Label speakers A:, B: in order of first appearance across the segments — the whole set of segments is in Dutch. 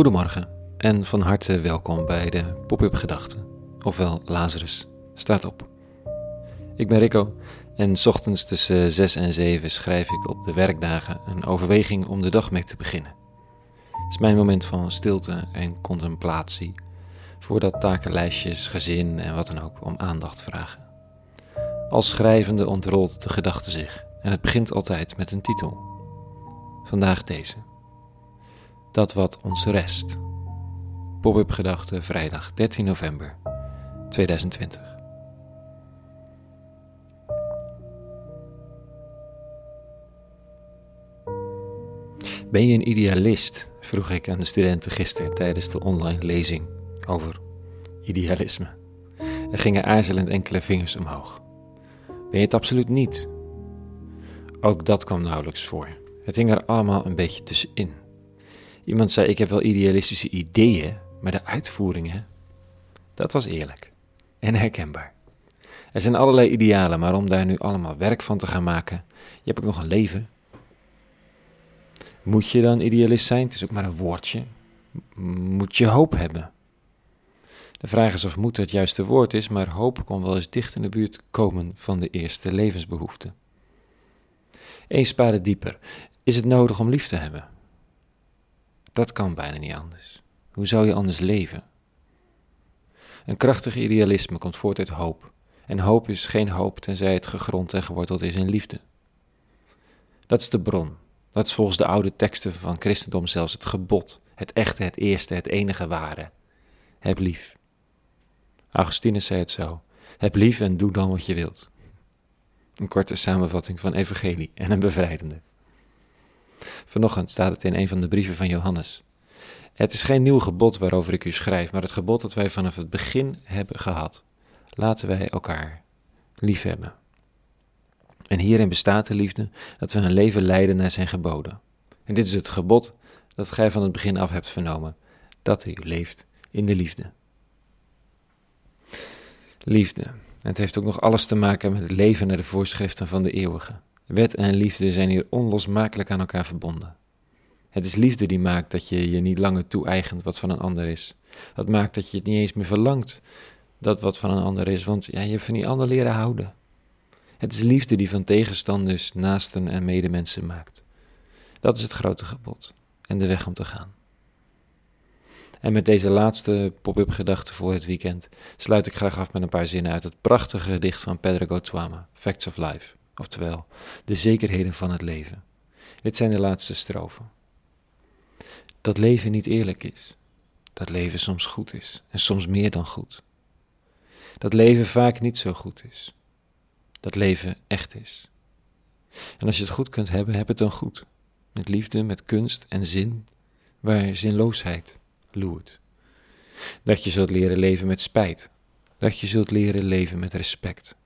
A: Goedemorgen en van harte welkom bij de Pop-up Gedachten, ofwel Lazarus staat op. Ik ben Rico en s ochtends tussen 6 en 7 schrijf ik op de werkdagen een overweging om de dag mee te beginnen. Het is mijn moment van stilte en contemplatie, voordat takenlijstjes, gezin en wat dan ook om aandacht vragen. Als schrijvende ontrolt de gedachte zich en het begint altijd met een titel. Vandaag deze dat wat ons rest. Pop-up gedachte vrijdag 13 november 2020. Ben je een idealist? vroeg ik aan de studenten gisteren tijdens de online lezing over idealisme. Er gingen aarzelend enkele vingers omhoog. Ben je het absoluut niet? Ook dat kwam nauwelijks voor. Het hing er allemaal een beetje tussenin. Iemand zei: Ik heb wel idealistische ideeën, maar de uitvoeringen, dat was eerlijk en herkenbaar. Er zijn allerlei idealen, maar om daar nu allemaal werk van te gaan maken, je hebt ook nog een leven. Moet je dan idealist zijn? Het is ook maar een woordje. Moet je hoop hebben? De vraag is of moet het juiste woord is, maar hoop kon wel eens dicht in de buurt komen van de eerste levensbehoeften. Eén spade dieper. Is het nodig om lief te hebben? Dat kan bijna niet anders. Hoe zou je anders leven? Een krachtig idealisme komt voort uit hoop. En hoop is geen hoop tenzij het gegrond en geworteld is in liefde. Dat is de bron. Dat is volgens de oude teksten van christendom zelfs het gebod. Het echte, het eerste, het enige ware. Heb lief. Augustinus zei het zo. Heb lief en doe dan wat je wilt. Een korte samenvatting van evangelie en een bevrijdende. Vanochtend staat het in een van de brieven van Johannes. Het is geen nieuw gebod waarover ik u schrijf, maar het gebod dat wij vanaf het begin hebben gehad. Laten wij elkaar lief hebben. En hierin bestaat de liefde dat we een leven leiden naar zijn geboden. En dit is het gebod dat gij van het begin af hebt vernomen, dat u leeft in de liefde. Liefde. Het heeft ook nog alles te maken met het leven naar de voorschriften van de eeuwige. Wet en liefde zijn hier onlosmakelijk aan elkaar verbonden. Het is liefde die maakt dat je je niet langer toe-eigent wat van een ander is. Dat maakt dat je het niet eens meer verlangt dat wat van een ander is, want ja, je hebt van die ander leren houden. Het is liefde die van tegenstanders, naasten en medemensen maakt. Dat is het grote gebod en de weg om te gaan. En met deze laatste pop-up gedachte voor het weekend sluit ik graag af met een paar zinnen uit het prachtige gedicht van Pedro Gotwama, Facts of Life oftewel de zekerheden van het leven. Dit zijn de laatste strofen. Dat leven niet eerlijk is, dat leven soms goed is en soms meer dan goed. Dat leven vaak niet zo goed is, dat leven echt is. En als je het goed kunt hebben, heb het dan goed, met liefde, met kunst en zin, waar zinloosheid loert. Dat je zult leren leven met spijt, dat je zult leren leven met respect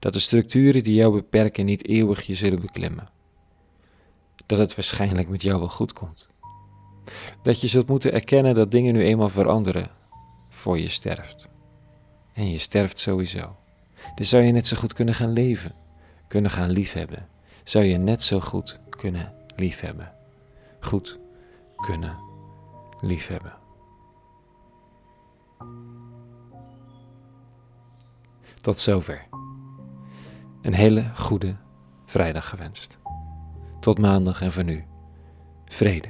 A: dat de structuren die jou beperken niet eeuwig je zullen beklemmen. Dat het waarschijnlijk met jou wel goed komt. Dat je zult moeten erkennen dat dingen nu eenmaal veranderen voor je sterft. En je sterft sowieso. Dus zou je net zo goed kunnen gaan leven, kunnen gaan liefhebben. Zou je net zo goed kunnen liefhebben. Goed kunnen liefhebben. Tot zover. Een hele goede vrijdag gewenst. Tot maandag en voor nu. Vrede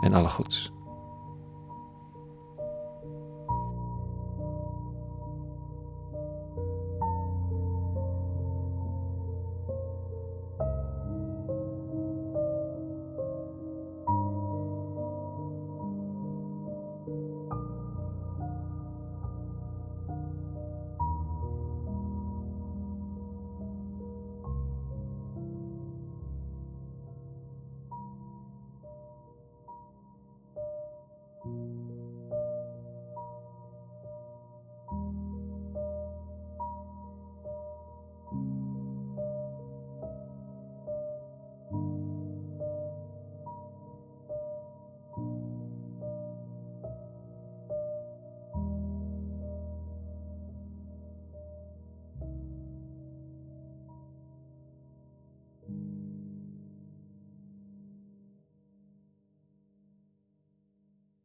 A: en alle goeds.